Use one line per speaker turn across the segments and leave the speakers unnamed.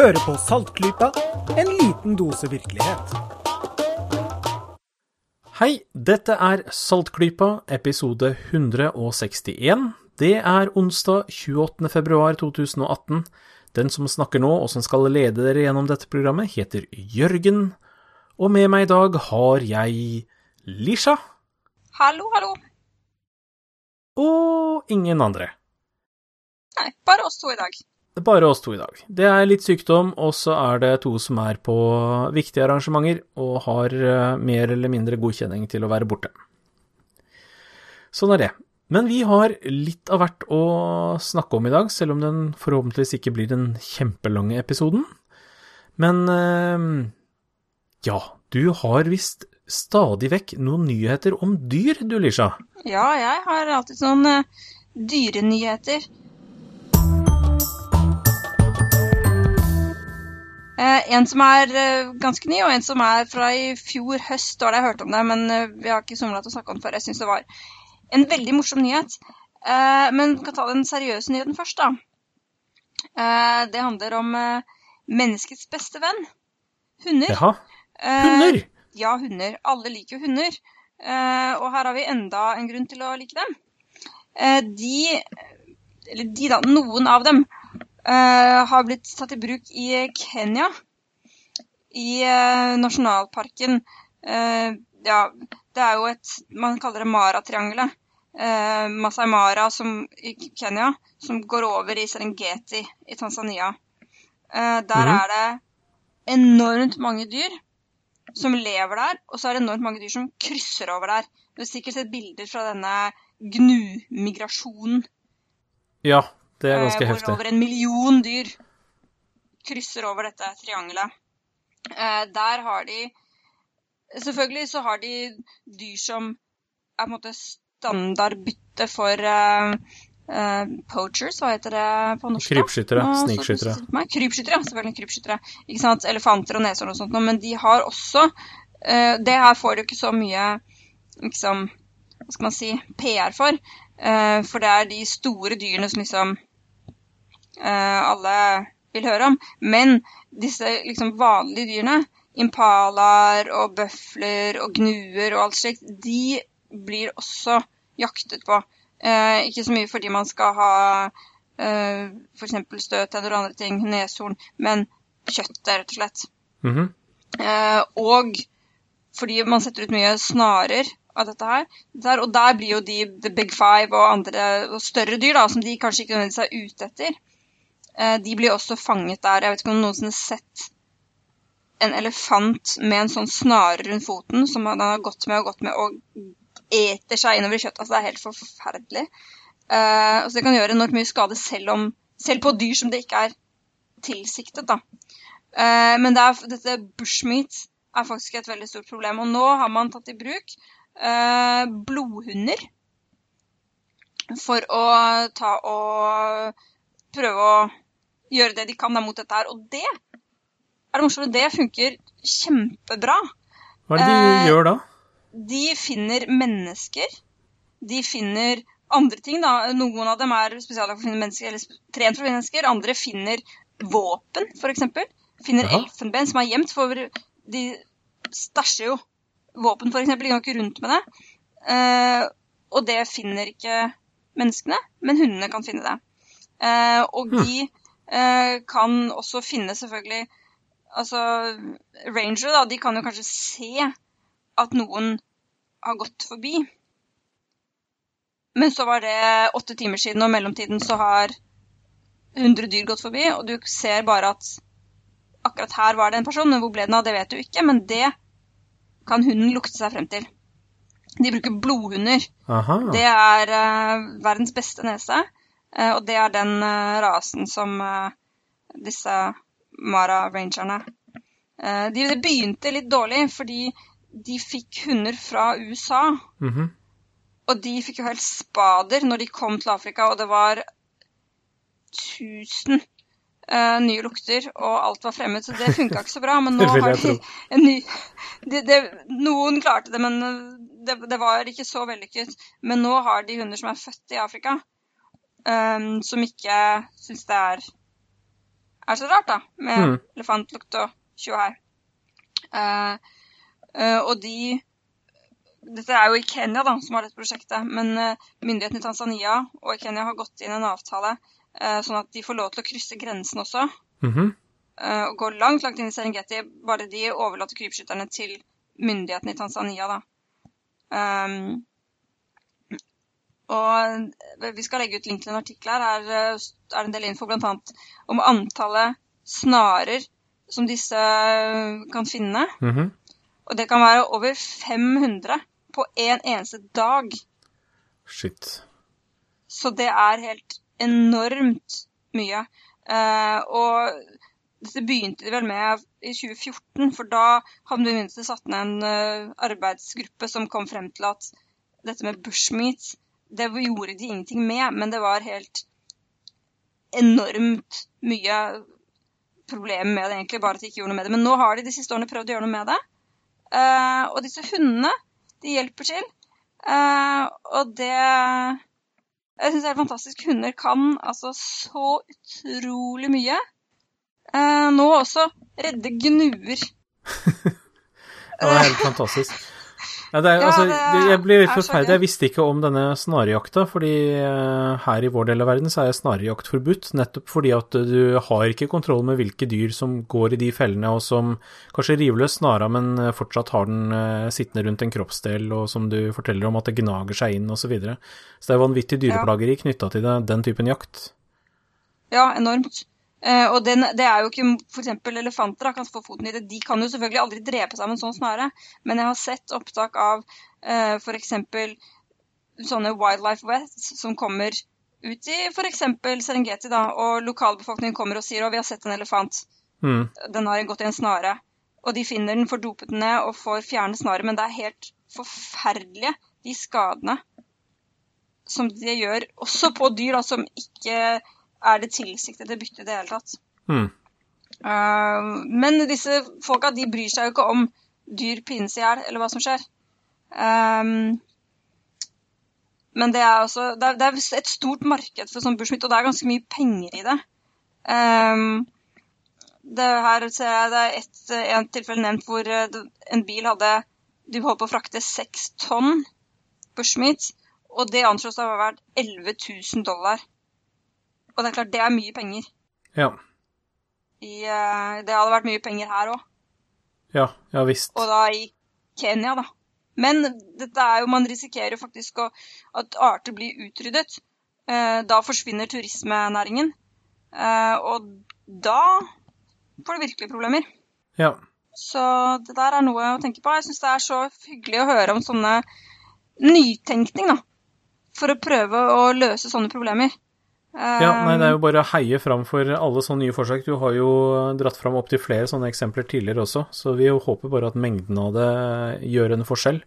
Hører på Saltklypa, en liten dose virkelighet.
Hei, dette er Saltklypa, episode 161. Det er onsdag 28. februar 2018. Den som snakker nå, og som skal lede dere gjennom dette programmet, heter Jørgen. Og med meg i dag har jeg Lisha
Hallo, hallo.
og ingen andre.
Nei, bare oss to i dag.
Det er bare oss to i dag. Det er litt sykdom, og så er det to som er på viktige arrangementer og har eh, mer eller mindre godkjenning til å være borte. Sånn er det. Men vi har litt av hvert å snakke om i dag, selv om den forhåpentligvis ikke blir den kjempelange episoden. Men eh, ja, du har visst stadig vekk noen nyheter om dyr, du, Lisha.
Ja, jeg har alltid sånn uh, dyrenyheter. En som er eh, ganske ny, og en som er fra i fjor høst. Da hadde jeg hørt om det, men eh, vi har ikke somla til å snakke om det før. Jeg syns det var en veldig morsom nyhet. Eh, men vi kan ta den seriøse nyheten først, da. Eh, det handler om eh, menneskets beste venn. Hunder.
Jaha.
Eh,
Hunder!
Ja, hunder. Alle liker jo hunder. Eh, og her har vi enda en grunn til å like dem. Eh, de, eller de da, noen av dem, eh, har blitt tatt i bruk i Kenya. I eh, nasjonalparken. Eh, ja, det er jo et Man kaller det Mara-triangelet. Eh, Masai Mara som, i Kenya, som går over i Serengeti i Tanzania. Eh, der
Mhm.
er det enormt mange dyr som lever der, og så er det enormt mange dyr som krysser over der. Du har sikkert sett bilder fra denne gnu-migrasjonen.
Ja, det er
eh,
heftig.
hvor over en million dyr krysser over dette triangelet. Eh, der har de Selvfølgelig så har de dyr som er på en måte standardbytte for eh, eh, poachers, hva heter det på norsk?
Krypskyttere, snikskyttere.
Krypskyttere, ja. Selvfølgelig krypskyttere. Ikke sant? Elefanter og neshorn og sånt noe. Men de har også Det her får de jo ikke så mye liksom, hva skal man si, PR for. For det er de store dyrene som liksom alle vil høre om. Men disse liksom vanlige dyrene, impalaer og bøfler og gnuer og alt slikt, de blir også jaktet på. Eh, ikke så mye fordi man skal ha uh, f.eks. støttenner og andre ting, neshorn, men kjøttet, rett og slett.
Mhm.
Eh, og fordi man setter ut mye snarer av dette her. Der, og der blir jo de The Big Five og andre og større dyr, da, som de kanskje ikke nødvendigvis er ute etter, eh, de blir også fanget der. Jeg vet ikke om noen har sett en elefant med en sånn snare rundt foten som den har gått med og gått med og eter seg innover kjøttet. Altså, det er helt forferdelig. Uh, altså, det kan gjøre enormt mye skade selv, om, selv på dyr som det ikke er tilsiktet. da. Uh, men det er, dette bushmeat er faktisk et veldig stort problem. Og nå har man tatt i bruk uh, blodhunder for å ta og prøve å gjøre det de kan mot dette her. Og det er det morsomme. Det funker kjempebra.
Hva er det de
Eh,
gjør da?
De finner mennesker. De finner andre ting. da. Noen av dem er spesiallagt for å finne mennesker, eller trent for å finne mennesker. Andre finner våpen, f.eks. Finner
ja.
elfenben som er gjemt. For de stæsjer jo våpen, f.eks. De går ikke rundt med det. Eh, og det finner ikke menneskene, men hundene kan finne det. Eh, og
Hm.
de eh, kan også finne selvfølgelig Altså, ranger da, de kan jo kanskje se at noen har gått forbi. Men så var det åtte timer siden, og i mellomtiden så har 100 dyr gått forbi, og du ser bare at akkurat her var det en person, men hvor ble den av, det vet du ikke, men det kan hunden lukte seg frem til. De bruker blodhunder.
Aha.
Det er uh, verdens beste nese, og det er den eh, rasen som eh, disse Mara-rangerne eh, de, Det begynte litt dårlig, fordi de fikk hunder fra USA.
Mhm.
Og de fikk jo helt spader når de kom til Afrika, og det var 1000 Uh, nye lukter, og alt var fremmed, så det funka ikke så bra. Men nå har de en ny de, de, Noen klarte det, men eh, det, det var ikke så vellykket. Men nå har de hunder som er født i Afrika, eh, som ikke syns det er er så rart, da, med
Mm.
elefantlukt og tjohei. Uh, uh, og de Dette er jo i Kenya da, som har dette prosjektet, men uh, myndighetene i Tanzania og i Kenya har gått inn en avtale sånn at de får lov til å krysse grensen også.
Mhm.
uh, og gå langt, langt inn i Serengeti. Bare de overlater krypskytterne til myndighetene i Tanzania, da. Um, og vi skal legge ut link til en artikkel her. Her eh, er det en del info bl.a. om antallet snarer som disse eh, kan finne.
Mhm.
Og det kan være over 500 på en eneste dag.
Shit.
Så det er helt enormt mye. Eh, og dette begynte de vel med i 2014, for da hadde myndighetene satt ned en arbeidsgruppe som kom frem til at dette med bushmeat, det gjorde de ingenting med, men det var helt enormt mye problemer med det, egentlig, bare at de ikke gjorde noe med det. Men nå har de de siste årene prøvd å gjøre noe med det. Uh, og disse hundene, de hjelper til. Uh, og det Jeg syns det er fantastisk. Hunder kan altså så utrolig mye. Uh, nå også redde gnuer.
Ja, det er helt fantastisk. Ja, er, altså, jeg blir litt
er
forferdet. Jeg visste ikke om denne snarejakta, fordi eh, her i vår del av verden så er snarejakt forbudt, nettopp fordi at du har ikke kontroll med hvilke dyr som går i de fellene, og som kanskje river løs snara, men eh, fortsatt har den eh, sittende rundt en kroppsdel, og som du forteller om at det gnager seg inn, osv. Så, videre. så det er vanvittig dyreplageri knytta til det, den typen jakt.
Ja, enormt. Eh, og den, det er jo ikke f.eks. elefanter da, kan få foten i det. De kan jo selvfølgelig aldri drepe seg med en sånn snare, men jeg har sett opptak av uh, f.eks. sånne wildlife vests som kommer ut i f.eks. Serengeti, da, og lokalbefolkningen kommer og sier at vi har sett en elefant,
Mm.
den har gått i en snare. Og de finner den, får dopet den ned og får fjerne snaret, men det er helt forferdelige, de skadene som de gjør, også på dyr da, som ikke er det tilsiktede byttet i det hele tatt.
Mm.
Uh, men disse folka de bryr seg jo ikke om dyr pines i hjel, eller hva som skjer. Um, men det er også det er, det er et stort marked for sånn bushmeat, og det er ganske mye penger i det. Um, det her ser jeg det er et, en tilfelle nevnt hvor eh, en bil hadde De holdt på å frakte seks tonn bushmeat, og det anslås å ha vært 11 000 dollar. Og det er klart, det er mye penger.
Ja.
I, eh, det hadde vært mye penger her òg,
Ja, ja visst.
og da i Kenya, da. Men dette er jo, man risikerer jo faktisk å, at arter blir utryddet. Eh, da forsvinner turismenæringen. Eh, og da får du virkelig problemer.
Ja.
Så det der er noe å tenke på. Jeg syns det er så hyggelig å høre om sånne nytenkning, da. For å prøve å løse sånne problemer.
Ja, nei, det er jo bare å heie fram for alle sånne nye forsøk. Du har jo dratt fram opptil flere sånne eksempler tidligere også, så vi håper bare at mengden av det gjør en forskjell,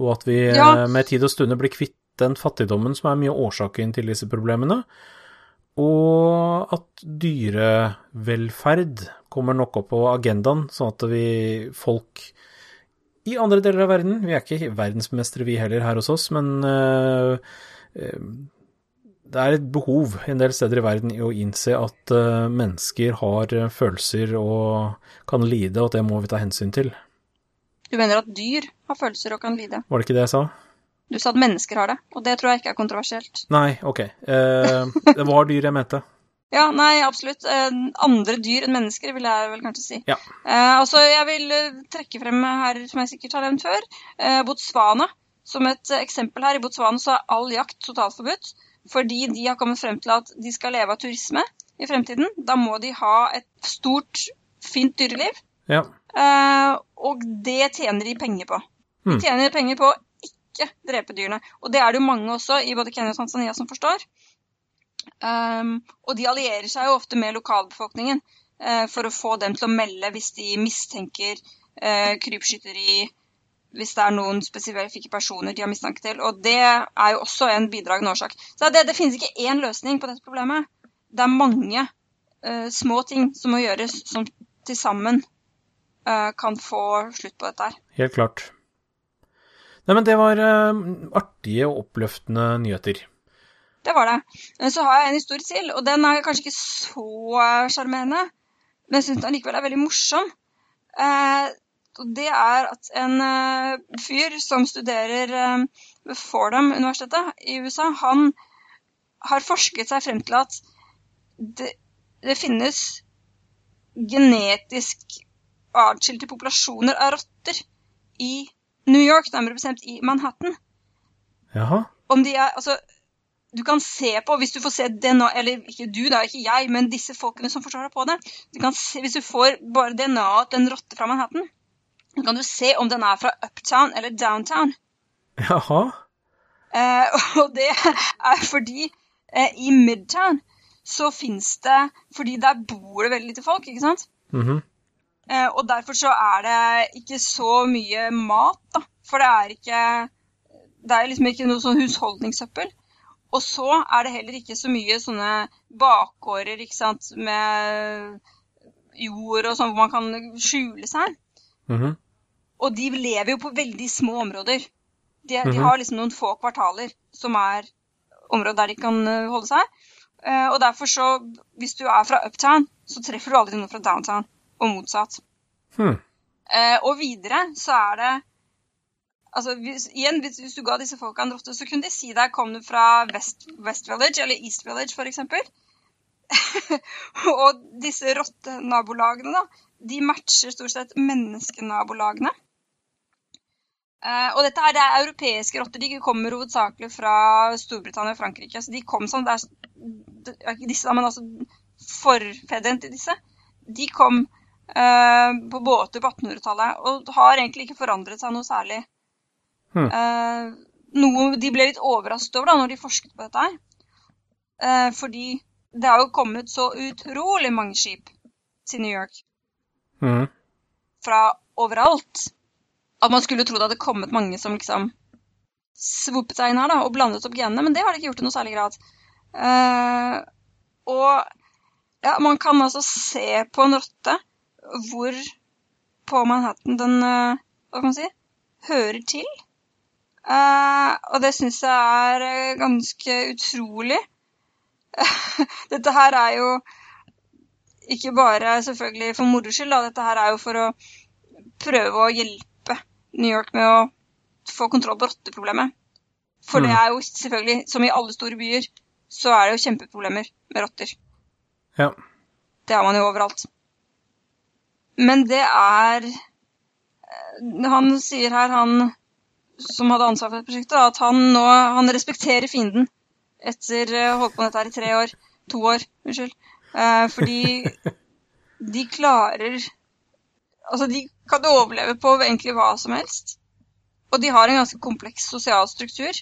og at vi
Ja.
eh, med tid og stunder blir kvitt den fattigdommen som er mye av årsaken til disse problemene, og at dyrevelferd kommer nok opp på agendaen, sånn at vi folk i andre deler av verden Vi er ikke verdensmestere, vi heller, her hos oss, men eh, eh, det er et behov en del steder i verden i å innse at eh, mennesker har eh, følelser og kan lide, og at det må vi ta hensyn til.
Du mener at dyr har følelser og kan lide?
Var det ikke det jeg sa?
Du sa at mennesker har det, og det tror jeg ikke er kontroversielt.
Nei, ok. Eh, det var dyr jeg mente.
Ja, nei, absolutt. Andre dyr enn mennesker, vil jeg vel kanskje si.
Ja.
Eh, altså, jeg vil trekke frem her, som jeg sikkert har nevnt før, eh, Botswana. Som et eksempel her. I Botswana så er all jakt totalt forbudt. Fordi de har kommet frem til at de skal leve av turisme i fremtiden. Da må de ha et stort, fint dyreliv.
Ja.
Uh, og det tjener de penger på. De
Hmm.
tjener penger på å ikke drepe dyrene. Og det er det jo mange også i både Kenya og Tanzania som forstår. Um, og de allierer seg jo ofte med lokalbefolkningen uh, for å få dem til å melde hvis de mistenker uh, krypskytteri, hvis det er noen spesifikke personer de har mistanke til. Og det er jo også en bidragende årsak. Så det, det finnes ikke én løsning på dette problemet. Det er mange uh, små ting som må gjøres, som til sammen uh, kan få slutt på dette her.
Helt klart. Nei, men det var uh, artige og oppløftende nyheter.
Det var det. Så har jeg en historie til, og den er kanskje ikke så sjarmerende. Men jeg syns den likevel er veldig morsom. Og det er at en eh, fyr som studerer eh, ved Fordham-universitetet i USA, han har forsket seg frem til at det, det finnes genetisk atskilte populasjoner av rotter i New York, nærmere bestemt i Manhattan.
Jaha.
Om de er Altså, du kan se på, hvis du får se DNA Eller ikke du, da, ikke jeg, men disse folkene som forstår deg på det. Du kan se, hvis du får bare DNA-et til en rotte fra Manhattan, kan du se om den er fra uptown eller downtown.
Jaha.
Eh, og det er fordi eh, i midtown så fins det Fordi der bor det veldig lite folk, ikke sant?
Mhm.
Eh, og derfor så er det ikke så mye mat, da. For det er ikke Det er liksom ikke noe sånn husholdningssøppel. Og så er det heller ikke så mye sånne bakgårder, ikke sant, med jord og sånn hvor man kan skjule seg.
Mhm.
Og de lever jo på veldig små områder. De, de
Mhm.
har liksom noen få kvartaler som er områder der de kan eh, holde seg. Eh, og derfor så, hvis du er fra uptown, så treffer du aldri noen fra downtown, og motsatt.
Hmm.
Eh, og videre så er det Altså, hvis, igjen, hvis, hvis du ga disse folka en rotte, så kunne de si deg kom du fra West, West Village eller East Village, eksempel. og disse rottenabolagene, da, de matcher stort sett menneskenabolagene. Eh, og dette her, det er europeiske rotter. De kommer hovedsakelig fra Storbritannia og Frankrike. Så de kom sånn, det er, disse, men altså forfedrene til disse. De kom uh, på båter på 1800-tallet og har egentlig ikke forandret seg noe særlig.
Hmm.
Uh, noe de ble litt overrasket over da når de forsket på dette her. Uh, fordi det har jo kommet så utrolig mange skip til New York
Hmm.
fra overalt. At man skulle tro det hadde kommet mange som liksom svopet seg inn her da, og blandet opp genene, men det har de ikke gjort i noe særlig grad. Uh, og ja, man kan altså se på en rotte hvor på Manhattan den uh, hva kan man si, hører til. Uh, og det syns jeg er ganske utrolig. Dette her er jo ikke bare selvfølgelig for moro skyld, dette her er jo for å prøve å hjelpe New York med å få kontroll på rotteproblemet. For det
Mm.
er jo selvfølgelig, som i alle store byer, så er det jo kjempeproblemer med rotter.
Ja.
Det har man jo overalt. Men det er eh, Han sier her, han som hadde ansvar for dette prosjektet, at han nå han respekterer fienden etter å ha holdt på med dette her i tre år. To år, unnskyld. Eh, fordi de klarer Altså, de kan du overleve på egentlig hva som helst. Og de har en ganske kompleks sosial struktur.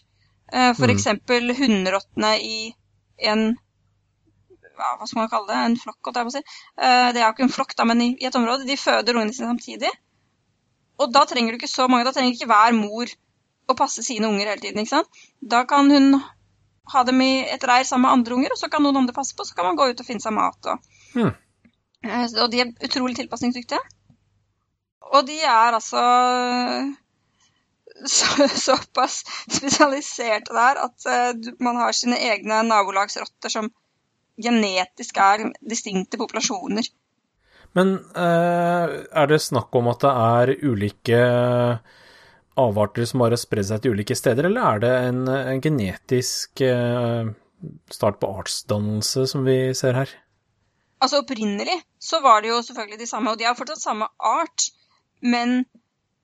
F.eks. for
Mm.
hunderottene i en Hva skal man kalle det? En flokk, holdt jeg på å si. Eh, det er jo ikke en flokk, da, men i, et område. De føder ungene sine samtidig. Og da trenger du ikke så mange. Da trenger ikke hver mor å passe sine unger hele tiden. ikke sant? Da kan hun ha dem i et reir sammen med andre unger, og så kan noen andre passe på, så kan man gå ut og finne seg mat. Og. Eh, og de er utrolig tilpasningsdyktige. Og de er altså så, såpass spesialiserte der at uh, man har sine egne nabolagsrotter som genetisk er distinkte populasjoner.
Men uh, er det snakk om at det er ulike avarter som bare har spredd seg til ulike steder, eller er det en, en genetisk uh, start på artsdannelse som vi ser her?
Altså Opprinnelig så var det jo selvfølgelig de samme, og de har fortsatt samme art. Men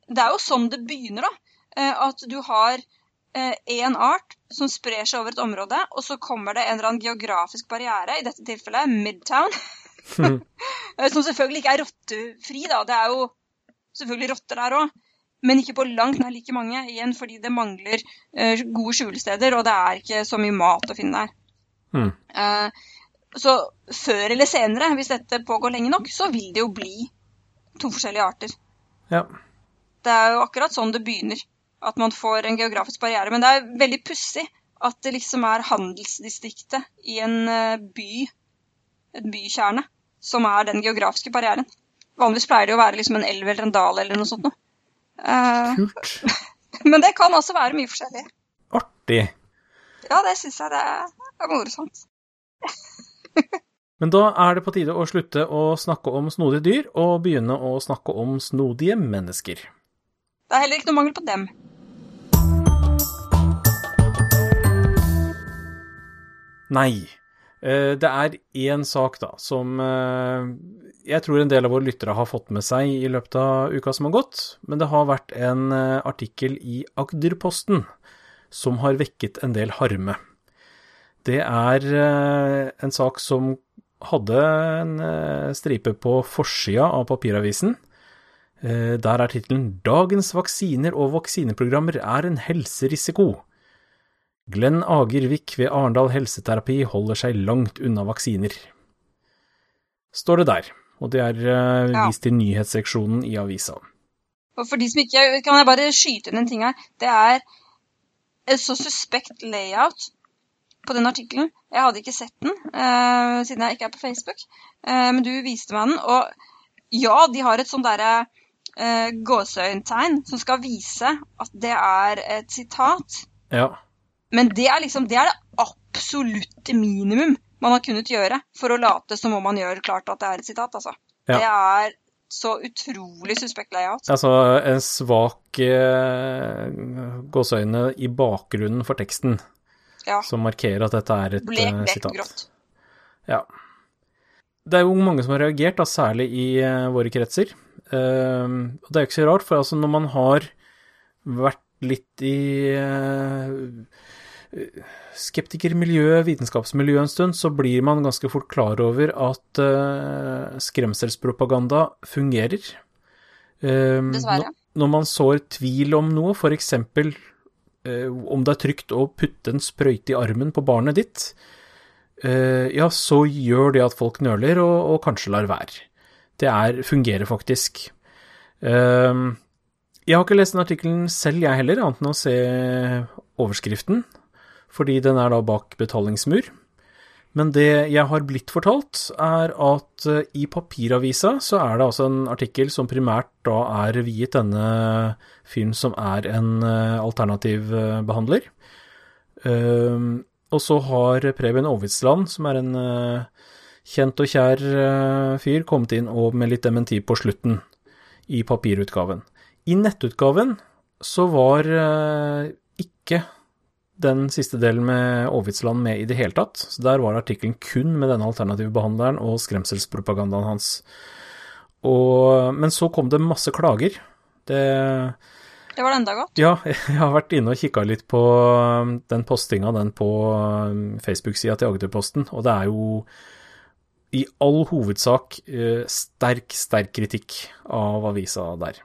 det er jo sånn det begynner, da. Eh, At du har én art som sprer seg over et område, og så kommer det en eller annen geografisk barriere, i dette tilfellet Midtown, eh, som selvfølgelig ikke er rottefri, da. Det er jo selvfølgelig rotter der òg. Men ikke på langt nær like mange, igjen fordi det mangler eh, gode skjulesteder, og det er ikke så mye mat å finne der.
Hmm.
Eh, så før eller senere, hvis dette pågår lenge nok, så vil det jo bli to forskjellige arter.
Ja.
Det er jo akkurat sånn det begynner, at man får en geografisk barriere. Men det er veldig pussig at det liksom er handelsdistriktet i en eh, by, et bykjerne, som er den geografiske barrieren. Vanligvis pleier det å være liksom en elv eller en dal eller noe sånt noe. Eh,
Kult.
men det kan også være mye forskjellig.
Artig.
Ja, det syns jeg det er morsomt.
Men da er det på tide å slutte å snakke om snodige dyr, og begynne å snakke om snodige mennesker.
Det er heller ikke noe mangel på dem.
Nei. Eh, Det er én sak, da, som eh, jeg tror en del av våre lyttere har fått med seg i løpet av uka som har gått. Men det har vært en eh, artikkel i Agderposten som har vekket en del harme. Det er en sak som hadde en eh, stripe på forsida av papiravisen. Eh, Der er tittelen 'Dagens vaksiner og vaksineprogrammer er en helserisiko'. Glenn Agervik ved Arendal helseterapi holder seg langt unna vaksiner. Står det der, og det er eh, vist i nyhetsseksjonen i avisa.
Og for de som ikke Kan jeg bare skyte inn en ting her? Det er et så suspekt layout på den artikkelen. Jeg hadde ikke sett den, uh, siden jeg ikke er på Facebook. Uh, men du viste meg den. Og ja, de har et sånn derre uh, gåseøyntegn som skal vise at det er et sitat.
Ja,
Men det er liksom det er det absolutte minimum man har kunnet gjøre for å late som om man gjør klart at det er et sitat, altså.
Ja.
Det er så utrolig suspekt layout.
altså en svak eh, gåseøyne i bakgrunnen for teksten
Ja.
som markerer at dette er et
Blek,
eh,
blek
sitat.
grått.
Ja. Det er jo mange som har reagert, da, særlig i eh, våre kretser. Uh, og det er jo ikke så rart, for altså når man har vært litt i uh, skeptikermiljøet, vitenskapsmiljøet en stund, så blir man ganske fort klar over at uh, skremselspropaganda fungerer. Ehm,
Dessverre.
Når man sår tvil om noe, f.eks. Uh, om det er trygt å putte en sprøyte i armen på barnet ditt, eh, ja, så gjør det at folk nøler og, og kanskje lar være. Det er, fungerer faktisk. Ehm, jeg har ikke lest den artikkelen selv, jeg heller, annet enn å se overskriften, fordi den er da bak betalingsmur. Men det jeg har blitt fortalt, er at eh, i papiravisa så er det altså en artikkel som primært da er viet denne fyren som er en eh, alternativ eh, behandler. Ehm, og så har Preben Aavitsland, som er en kjent og kjær fyr, kommet inn og med litt dementi på slutten i papirutgaven. I nettutgaven så var ikke den siste delen med Aavitsland med i det hele tatt. Så der var artikkelen kun med denne alternative behandleren og skremselspropagandaen hans. Og, men så kom det masse klager. Det
Det var det enda godt.
ja, jeg har vært inne og kikka litt på um, den postinga, den på um, Facebook-sida til Agderposten, og det er jo i all hovedsak eh, sterk, sterk kritikk av avisa der.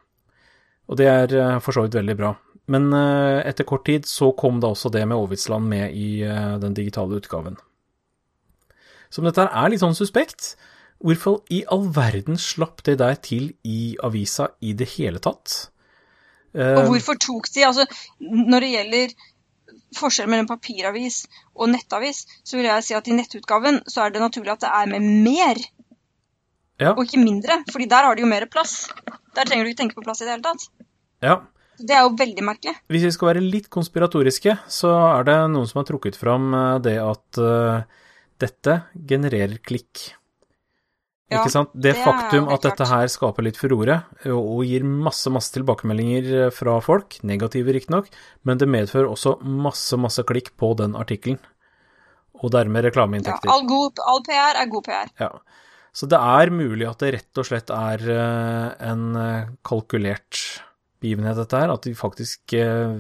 Og det er eh, for så vidt veldig bra. Men eh, etter kort tid så kom da også det med Aavitsland med i eh, den digitale utgaven. Som dette her er litt sånn suspekt. Hvorfor i all verden slapp det der til i avisa i det hele tatt? Eh,
Og hvorfor tok de Altså, når det gjelder forskjellen mellom papiravis og nettavis, så vil jeg si at i nettutgaven så er det naturlig at det er med mer,
Ja.
og ikke mindre. fordi der har de jo mer plass. Der trenger du ikke tenke på plass i det hele tatt.
Ja.
Det er jo veldig merkelig.
Hvis vi skal være litt konspiratoriske, så er det noen som har trukket fram eh, det at uh, dette genererer klikk.
Ja,
ikke sant? Det,
det
faktum at dette her skaper litt furore, og, gir masse, masse tilbakemeldinger eh, fra folk, negative riktignok, men det medfører også masse, masse klikk på den artikkelen. Og dermed
Ja, all, god, all PR er god PR.
Ja. Så det er mulig at det rett og slett er en kalkulert begivenhet, dette her. At de faktisk eh,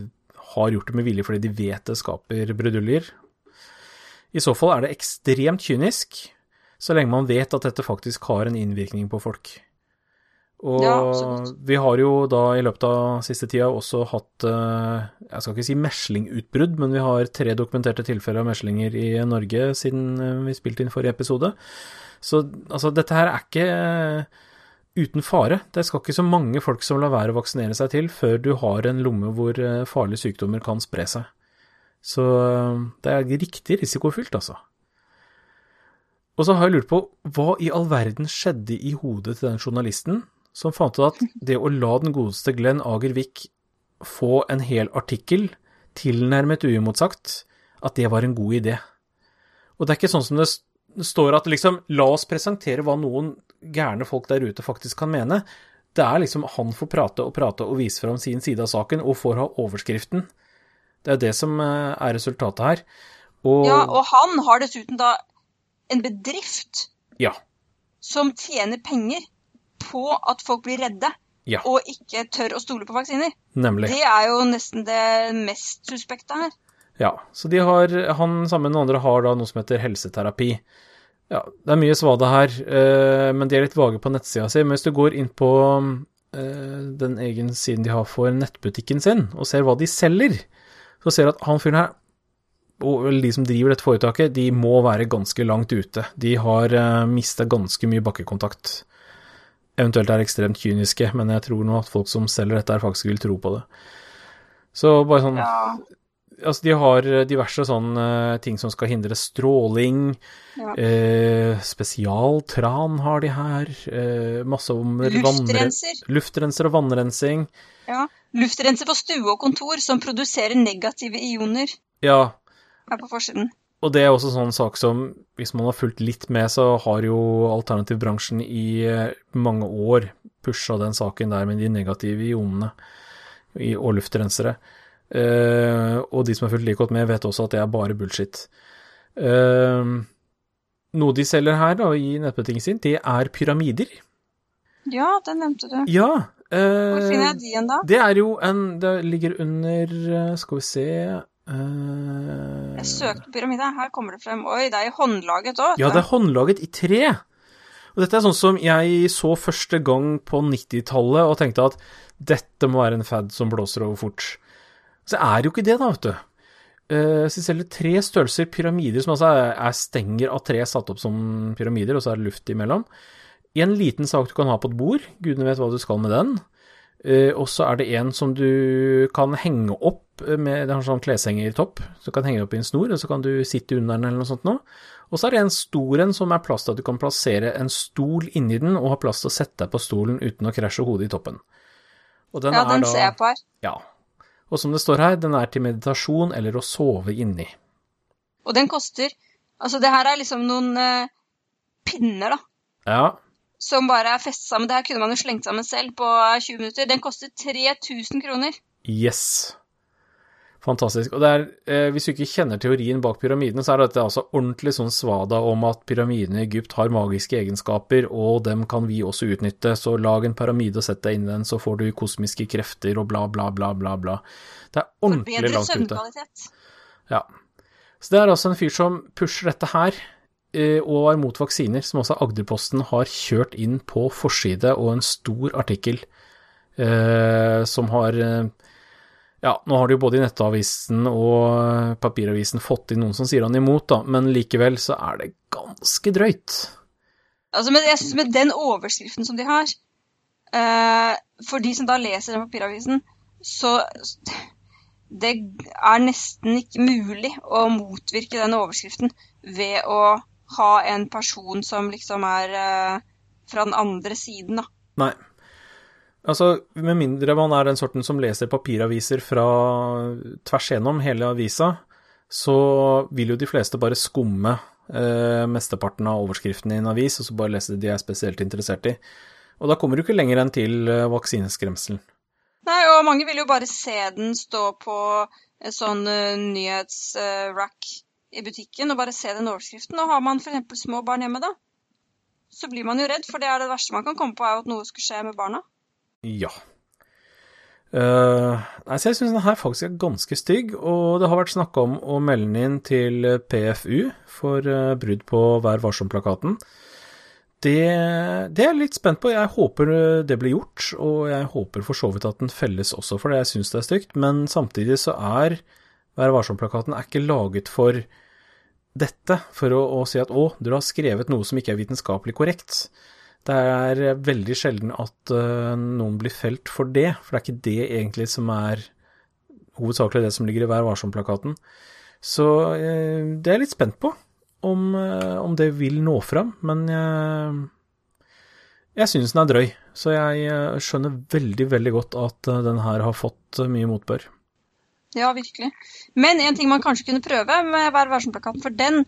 har gjort det med vilje fordi de vet det skaper bruduljer. I så fall er det ekstremt kynisk, så lenge man vet at dette faktisk har en innvirkning på folk. Og
Ja,
vi har jo da i løpet av siste tida også hatt, eh, jeg skal ikke si meslingutbrudd, men vi har tre dokumenterte tilfeller av meslinger i Norge siden eh, vi spilte inn forrige episode. Så altså, dette her er ikke uten fare. Det skal ikke så mange folk som lar være å vaksinere seg til før du har en lomme hvor eh, farlige sykdommer kan spre seg. Så eh, det er riktig risikofylt, altså. Og så har jeg lurt på, hva i all verden skjedde i hodet til den journalisten som fant ut at det å la den godeste Glenn Agervik få en hel artikkel tilnærmet uimotsagt, at det var en god idé. Og det er ikke sånn som det står at liksom La oss presentere hva noen gærne folk der ute faktisk kan mene. Det er liksom han får prate og prate og vise fram sin side av saken og får ha overskriften. Det er det som eh, er resultatet her.
Og, ja, og han har dessuten da en bedrift
ja.
som tjener penger på at folk blir redde
ja.
og ikke tør å stole på vaksiner.
Nemlig.
Det er jo nesten det mest suspekte her.
Ja, så de har, han sammen med noen andre har da noe som heter helseterapi. Ja, det er mye svada her, eh, men de er litt vage på nettsida si. Men hvis du går inn på eh, den egen siden de har for nettbutikken sin, og ser hva de selger, så ser du at han fyren her, og de som driver dette foretaket, de må være ganske langt ute. De har eh, mista ganske mye bakkekontakt. Eventuelt er ekstremt kyniske, men jeg tror nå at folk som selger dette, her faktisk vil tro på det. Så bare sånn
ja.
Altså, de har diverse sånne ting som skal hindre stråling.
Ja.
Eh, spesialtran har de her. Eh, masse om
Luftrenser.
Luftrenser og vannrensing.
Ja. Luftrenser på stue og kontor som produserer negative ioner.
Ja.
Her på forsiden.
Og det er også sånn sak som, hvis man har fulgt litt med, så har jo alternativbransjen i eh, mange år pusha den saken der med de negative ionene og luftrensere. Uh, og de som har fulgt like godt med, vet også at det er bare bullshit. Uh, noe de selger her da, i nettbutikken sin, det er pyramider.
Ja, det nevnte du.
Ja.
Uh, Hvor finner jeg de igjen, da?
Det er jo en Det ligger under Skal vi se
Jeg søkte pyramide, her kommer det frem. Oi, det er i håndlaget òg.
Ja, det er håndlaget i tre. Og dette er sånn som jeg så første gang på 90-tallet og tenkte at dette må være en fad som blåser over fort. Så er det jo ikke det, da, vet du. Uh, så de selger tre størrelser pyramider, som altså er, er stenger av tre satt opp som pyramider, og så er det luft imellom. En liten sak du kan ha på et bord, gudene vet hva du skal med den. Uh, og så er det en som du kan henge opp med Det har sånn kleshengertopp, så du kan henge opp i en snor, og så kan du sitte under den eller noe sånt noe. Og så er det en stor en som er plass til at du kan plassere en stol inni den, og ha plass til å sette deg på stolen uten å krasje hodet i toppen.
Den ja, den da, ser jeg på her.
Ja, og som det står her, den er til meditasjon eller å sove inni.
Og den koster Altså, det her er liksom noen uh, pinner, da.
Ja.
Som bare er festet sammen. Det her kunne man jo slengt sammen selv på 20 minutter. Den koster 3000 kroner.
Yes. Fantastisk. Og det er, eh, hvis du ikke kjenner teorien bak pyramidene, så er dette altså ordentlig sånn svada om at pyramidene i Egypt har magiske egenskaper, og dem kan vi også utnytte, så lag en pyramide og sett deg inn i den, så får du kosmiske krefter og bla, bla, bla, bla, bla. Det er ordentlig langt ute.
søvnkvalitet.
Ja. Så det er altså en fyr som pusher dette her, eh, og er mot vaksiner, som også Agderposten har kjørt inn på forside og en stor artikkel eh, som har eh, ja, nå har de jo både i Nettavisen og papiravisen fått inn noen som sier han imot, da, men likevel så er det ganske drøyt.
Altså, men jeg synes med den overskriften som de har, uh, for de som da leser den papiravisen, så det er nesten ikke mulig å motvirke den overskriften ved å ha en person som liksom er uh, fra den andre siden, da.
Nei. Altså, Med mindre man er den sorten som leser papiraviser fra tvers gjennom hele avisa, så vil jo de fleste bare skumme eh, mesteparten av overskriften i en avis, og så bare lese det de er spesielt interessert i. Og da kommer du ikke lenger enn til eh, vaksineskremselen.
Nei, og mange vil jo bare se den stå på en sånn uh, nyhetsrack uh, i butikken, og bare se den overskriften. Og har man f.eks. små barn hjemme, da, så blir man jo redd, for det er det verste man kan komme på, er at noe skulle skje med barna.
Ja. Uh, nei, så jeg syns den her faktisk er ganske stygg, og det har vært snakka om å melde den inn til PFU for uh, brudd på Vær varsom-plakaten. Det, det, er jeg litt spent på. Jeg håper det blir gjort, og jeg håper for så vidt at den felles også, for jeg syns det er stygt. Men samtidig så er Vær varsom-plakaten ikke laget for dette, for å, å si at å, du har skrevet noe som ikke er vitenskapelig korrekt. Det er veldig sjelden at uh, noen blir felt for det, for det er ikke det egentlig som er hovedsakelig det som ligger i Vær varsom-plakaten. Så uh, det er jeg litt spent på, om, om det vil nå fram. Men jeg syns den er drøy, så jeg skjønner veldig, veldig godt at den her har fått mye motbør.
Ja, virkelig. Men en ting man kanskje kunne prøve med Vær varsom-plakaten, for den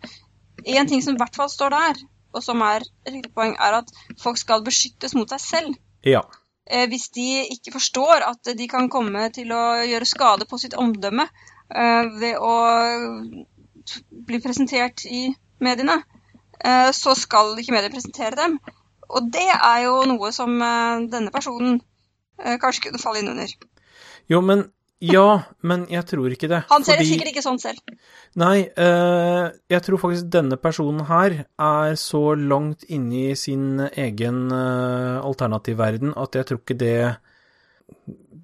En ting som i hvert fall står der, og som er et viktig poeng, er at folk skal beskyttes mot seg selv.
Ja.
Eh, hvis de ikke forstår at de kan komme til å gjøre skade på sitt omdømme eh, ved å bli presentert i mediene, eh, så skal ikke medier presentere dem. Og det er jo noe som denne personen kanskje kunne falle inn under.
Jo, men Ja, men jeg tror ikke det.
Han ser det sikkert ikke sånn selv.
Nei, uh, jeg tror faktisk denne personen her er så langt inne i sin egen uh, alternativverden at jeg tror ikke det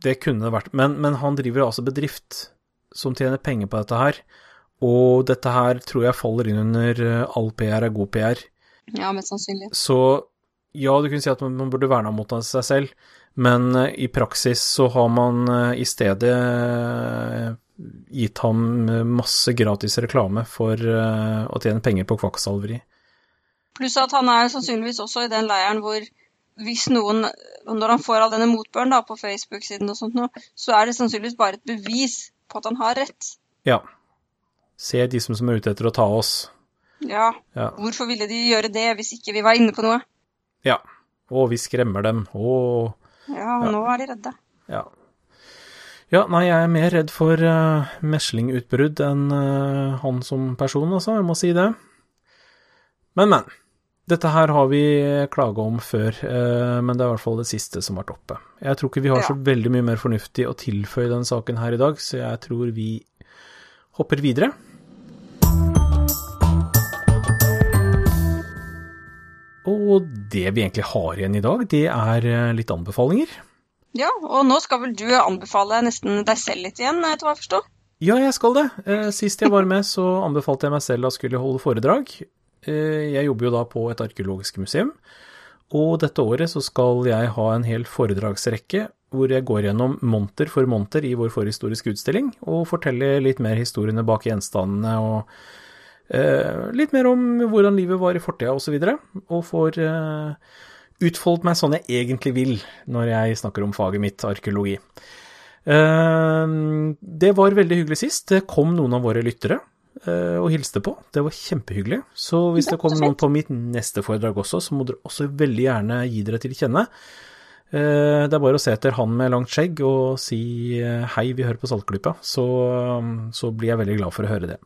det kunne vært men, men han driver altså bedrift som tjener penger på dette her, og dette her tror jeg faller inn under eh, all PR er god PR.
Ja, mest sannsynlig.
Så ja, du kunne si at man, man burde verna mot seg selv, men eh, i praksis så har man eh, i stedet eh, gitt ham masse gratis reklame for å tjene penger på kvakksalveri.
Pluss at han er sannsynligvis også i den leiren hvor hvis noen Når han får all denne motbøren da, på Facebook-siden og sånt noe, så er det sannsynligvis bare et bevis på at han har rett.
Ja. Se de som, som er ute etter å ta oss.
Ja,
Ja.
hvorfor ville de gjøre det hvis ikke vi var inne på noe?
ja. Å, vi skremmer dem. Å,
Ja, nå er de redde.
ja. Ja, nei, jeg er mer redd for uh, meslingutbrudd enn uh, han som person, altså. Jeg må si det. Men, men. Dette her har vi klaga om før, uh, men det er i hvert fall det siste som har vært oppe. Jeg tror ikke vi har
Ja.
så veldig mye mer fornuftig å tilføye den saken her i dag, så jeg tror vi hopper videre. Og det vi egentlig har igjen i dag, det er eh, litt anbefalinger.
Ja, og nå skal vel du anbefale nesten deg selv litt igjen, etter hva jeg forstår?
Ja, jeg skal det. Eh, Sist jeg var med, så anbefalte jeg meg selv å skulle holde foredrag. Eh, Jeg jobber jo da på et arkeologisk museum, og dette året så skal jeg ha en hel foredragsrekke hvor jeg går gjennom monter for monter i vår forhistoriske utstilling, og forteller litt mer historiene bak gjenstandene og eh, litt mer om hvordan livet var i fortida osv., og, så videre, og får eh, utfoldet meg sånn jeg egentlig vil når jeg snakker om faget mitt, arkeologi. Eh, Det var veldig hyggelig sist. Det kom noen av våre lyttere eh, og hilste på. Det var kjempehyggelig. Så hvis det kommer noen på mitt neste foredrag også, så må dere også veldig gjerne gi dere til kjenne. Eh, Det er bare å se etter han med langt skjegg og si eh, hei, vi hører på Saltklypa, så, så blir jeg veldig glad for å høre det.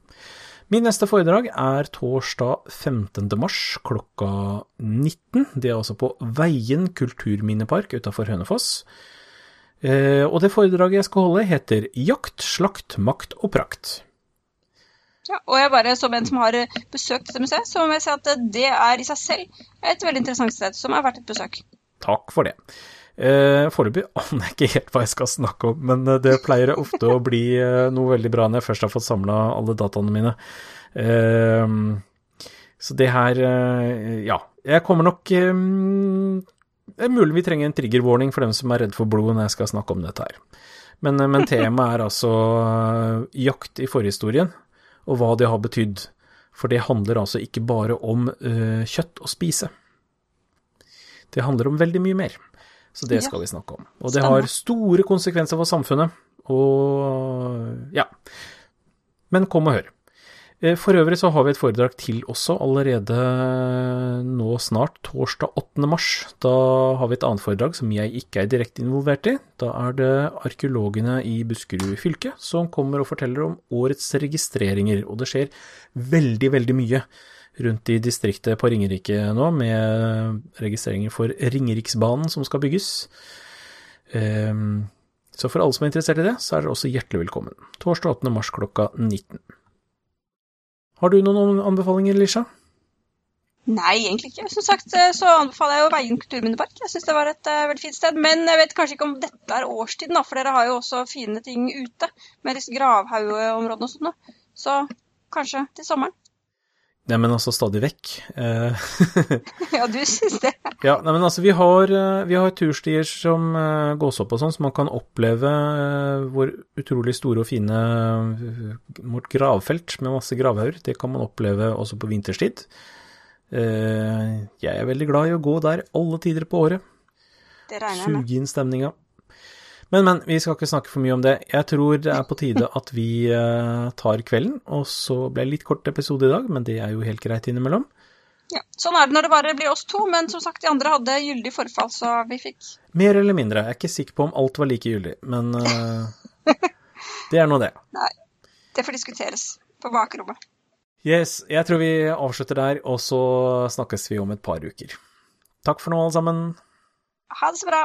Min neste foredrag er torsdag 15. mars klokka 19. Det er altså på Veien kulturminnepark utafor Hønefoss. Eh, og det foredraget jeg skal holde, heter Jakt, slakt, makt og prakt.
Ja, og jeg bare, som en som har eh, besøkt dette museet, så må jeg si at eh, det er i seg selv et veldig interessant sted som er verdt et besøk.
Takk for det. Eh, Foreløpig aner jeg ikke helt hva jeg skal snakke om, men eh, det pleier ofte å bli eh, noe veldig bra når jeg først har fått samla alle dataene mine. Eh, så det her eh, Ja. Jeg kommer nok eh, Det er mulig vi trenger en trigger warning for dem som er redd for blod når jeg skal snakke om dette her. Men, men temaet er altså jakt i forhistorien, og hva det har betydd. For det handler altså ikke bare om uh, kjøtt å spise. Det handler om veldig mye mer. Så det
Ja.
skal vi snakke om. Og det har store konsekvenser for samfunnet. Og ja. Men kom og hør. Eh, For øvrig så har vi et foredrag til også allerede nå snart, torsdag 8. mars. Da har vi et annet foredrag som jeg ikke er direkte involvert i. Da er det arkeologene i Buskerud fylke som kommer og forteller om årets registreringer. Og det skjer veldig, veldig mye rundt i distriktet på Ringerike nå, med registreringer for Ringeriksbanen som skal bygges. Ehm, Så for alle som er interessert i det, så er dere også hjertelig velkommen. Torsdag 8. mars klokka 19. Har du noen anbefalinger, Lisha?
Nei, egentlig ikke. Som sagt eh, så anbefaler jeg jo Veien kulturminnepark. Jeg syns det var et uh, veldig fint sted. Men jeg vet kanskje ikke om dette er årstiden, da, for dere har jo også fine ting ute. Med disse gravhaugeområdene og sånn. Så kanskje til sommeren.
Nei, men altså stadig vekk. Eh,
ja, du syns det.
ja, nei, men altså vi har, eh, vi har turstier som eh, gås opp og sånn, så man kan oppleve hvor utrolig store og fine vårt gravfelt med masse gravhauger. Det kan man oppleve også på vinterstid. Jeg er veldig glad i å gå der alle tider på året.
Det regner jeg med.
Suge inn stemninga. Men, men, vi skal ikke snakke for mye om det. Jeg tror det er på tide at vi uh, tar kvelden, og så ble det litt kort episode i dag, men det er jo helt greit innimellom.
Ja, Sånn er det når det bare blir oss to, men som sagt, de andre hadde gyldig forfall, så vi fikk
Mer eller mindre. Jeg er ikke sikker på om alt var like gyldig, men uh, det er nå det.
Nei. Det får diskuteres på bakrommet.
Yes, jeg tror vi avslutter der, og så snakkes vi om et par uker. Takk for nå, alle sammen.
Ha det så bra.